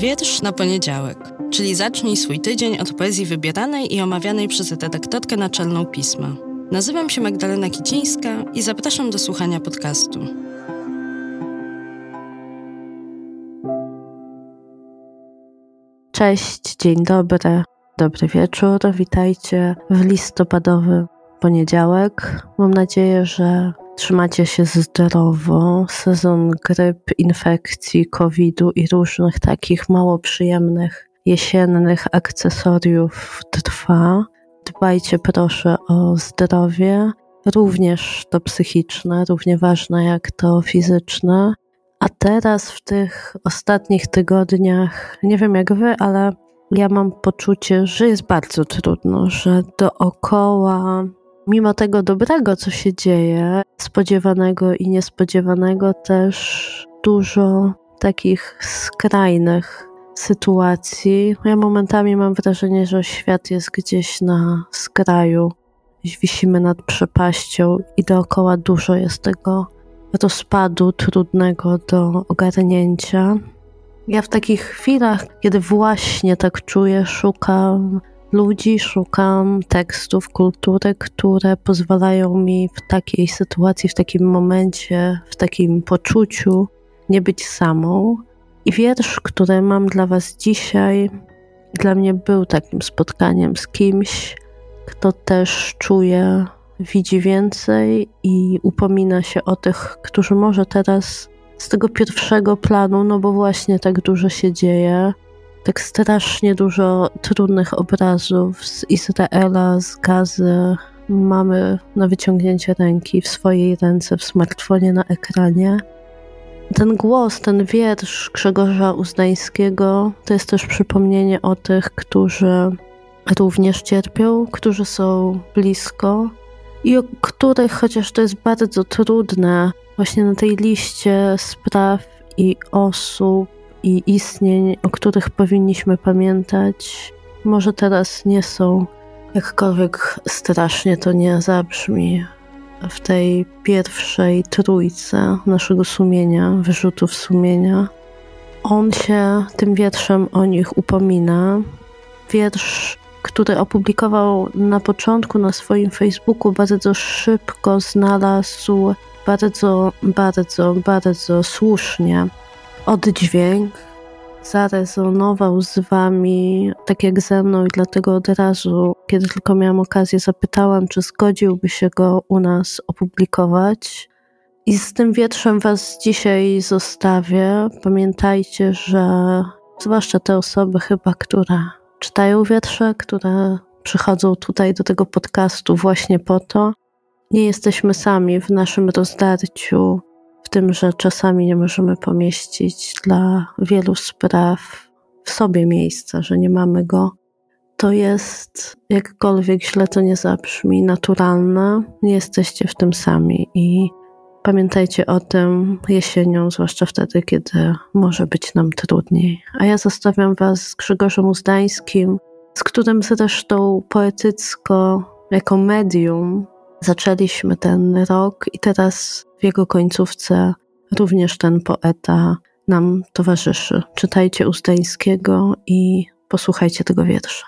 Wiersz na poniedziałek, czyli zacznij swój tydzień od poezji wybieranej i omawianej przez redaktorkę naczelną pisma. Nazywam się Magdalena Kicińska i zapraszam do słuchania podcastu. Cześć, dzień dobry, dobry wieczór. Witajcie w listopadowy poniedziałek. Mam nadzieję, że trzymacie się zdrowo. Sezon gryp, infekcji, COVID-u i różnych takich mało przyjemnych jesiennych akcesoriów trwa. Dbajcie proszę o zdrowie, również to psychiczne, równie ważne jak to fizyczne. A teraz w tych ostatnich tygodniach, nie wiem jak wy, ale ja mam poczucie, że jest bardzo trudno, że dookoła mimo tego dobrego, co się dzieje, spodziewanego i niespodziewanego, też dużo takich skrajnych sytuacji. Ja momentami mam wrażenie, że świat jest gdzieś na skraju, wisimy nad przepaścią i dookoła dużo jest tego rozpadu trudnego do ogarnięcia. Ja w takich chwilach, kiedy właśnie tak czuję, szukam ludzi, szukam tekstów, kultury, które pozwalają mi w takiej sytuacji, w takim momencie, w takim poczuciu nie być samą. I wiersz, który mam dla Was dzisiaj, dla mnie był takim spotkaniem z kimś, kto też czuje, widzi więcej i upomina się o tych, którzy może teraz z tego pierwszego planu, no bo właśnie tak dużo się dzieje, tak strasznie dużo trudnych obrazów z Izraela, z Gazy. Mamy na wyciągnięcie ręki w swojej ręce, w smartfonie na ekranie. Ten głos, ten wiersz Grzegorza Uzdańskiego to jest też przypomnienie o tych, którzy również cierpią, którzy są blisko i o których, chociaż to jest bardzo trudne, właśnie na tej liście spraw i osób, i istnień, o których powinniśmy pamiętać, może teraz nie są. Jakkolwiek strasznie to nie zabrzmi w tej pierwszej trójce naszego sumienia, wyrzutów sumienia. On się tym wierszem o nich upomina. Wiersz, który opublikował na początku na swoim Facebooku, bardzo szybko znalazł bardzo, bardzo, bardzo słusznie oddźwięk zarezonował z wami tak jak ze mną i dlatego od razu, kiedy tylko miałam okazję, zapytałam, czy zgodziłby się go u nas opublikować. I z tym wietrzem was dzisiaj zostawię. Pamiętajcie, że zwłaszcza te osoby chyba, które czytają wietrze, które przychodzą tutaj do tego podcastu właśnie po to, nie jesteśmy sami w naszym rozdarciu tym, że czasami nie możemy pomieścić dla wielu spraw w sobie miejsca, że nie mamy go, to jest, jakkolwiek źle to nie zabrzmi, naturalne. Nie jesteście w tym sami i pamiętajcie o tym jesienią, zwłaszcza wtedy, kiedy może być nam trudniej. A ja zostawiam Was z Grzegorzem Uzdańskim, z którym zresztą poetycko, jako medium, zaczęliśmy ten rok i teraz w jego końcówce również ten poeta nam towarzyszy. Czytajcie Uzdańskiego i posłuchajcie tego wiersza.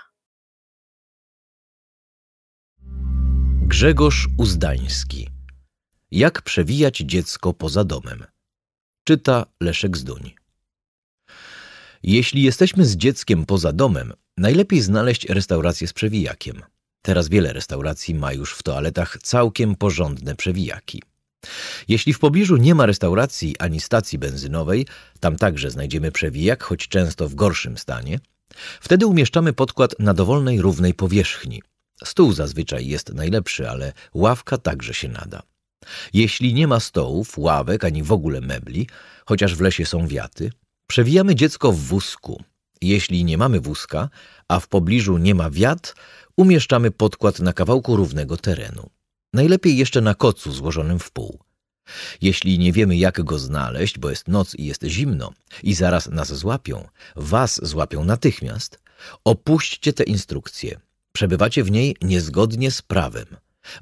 Grzegorz Uzdański. Jak przewijać dziecko poza domem? Czyta Leszek Zduń. Jeśli jesteśmy z dzieckiem poza domem, najlepiej znaleźć restaurację z przewijakiem. Teraz wiele restauracji ma już w toaletach całkiem porządne przewijaki. Jeśli w pobliżu nie ma restauracji ani stacji benzynowej, tam także znajdziemy przewijak, choć często w gorszym stanie, wtedy umieszczamy podkład na dowolnej równej powierzchni. Stół zazwyczaj jest najlepszy, ale ławka także się nada. Jeśli nie ma stołów, ławek ani w ogóle mebli, chociaż w lesie są wiaty, przewijamy dziecko w wózku. Jeśli nie mamy wózka, a w pobliżu nie ma wiat, umieszczamy podkład na kawałku równego terenu. Najlepiej jeszcze na kocu złożonym w pół. Jeśli nie wiemy, jak go znaleźć, bo jest noc i jest zimno, i zaraz nas złapią, was złapią natychmiast, opuśćcie tę instrukcję. Przebywacie w niej niezgodnie z prawem.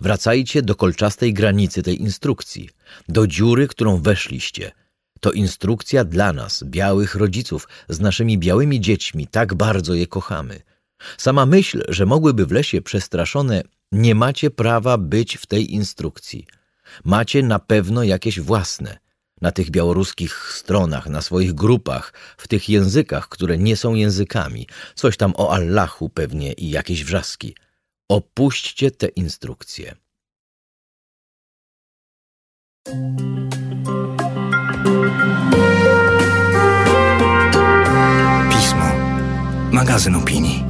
Wracajcie do kolczastej granicy tej instrukcji, do dziury, którą weszliście. To instrukcja dla nas, białych rodziców, z naszymi białymi dziećmi, tak bardzo je kochamy. Sama myśl, że mogłyby w lesie przestraszone, nie macie prawa być w tej instrukcji. Macie na pewno jakieś własne. Na tych białoruskich stronach, na swoich grupach, w tych językach, które nie są językami, coś tam o Allahu pewnie i jakieś wrzaski. Opuśćcie te instrukcje. Pismo. Magazyn opinii.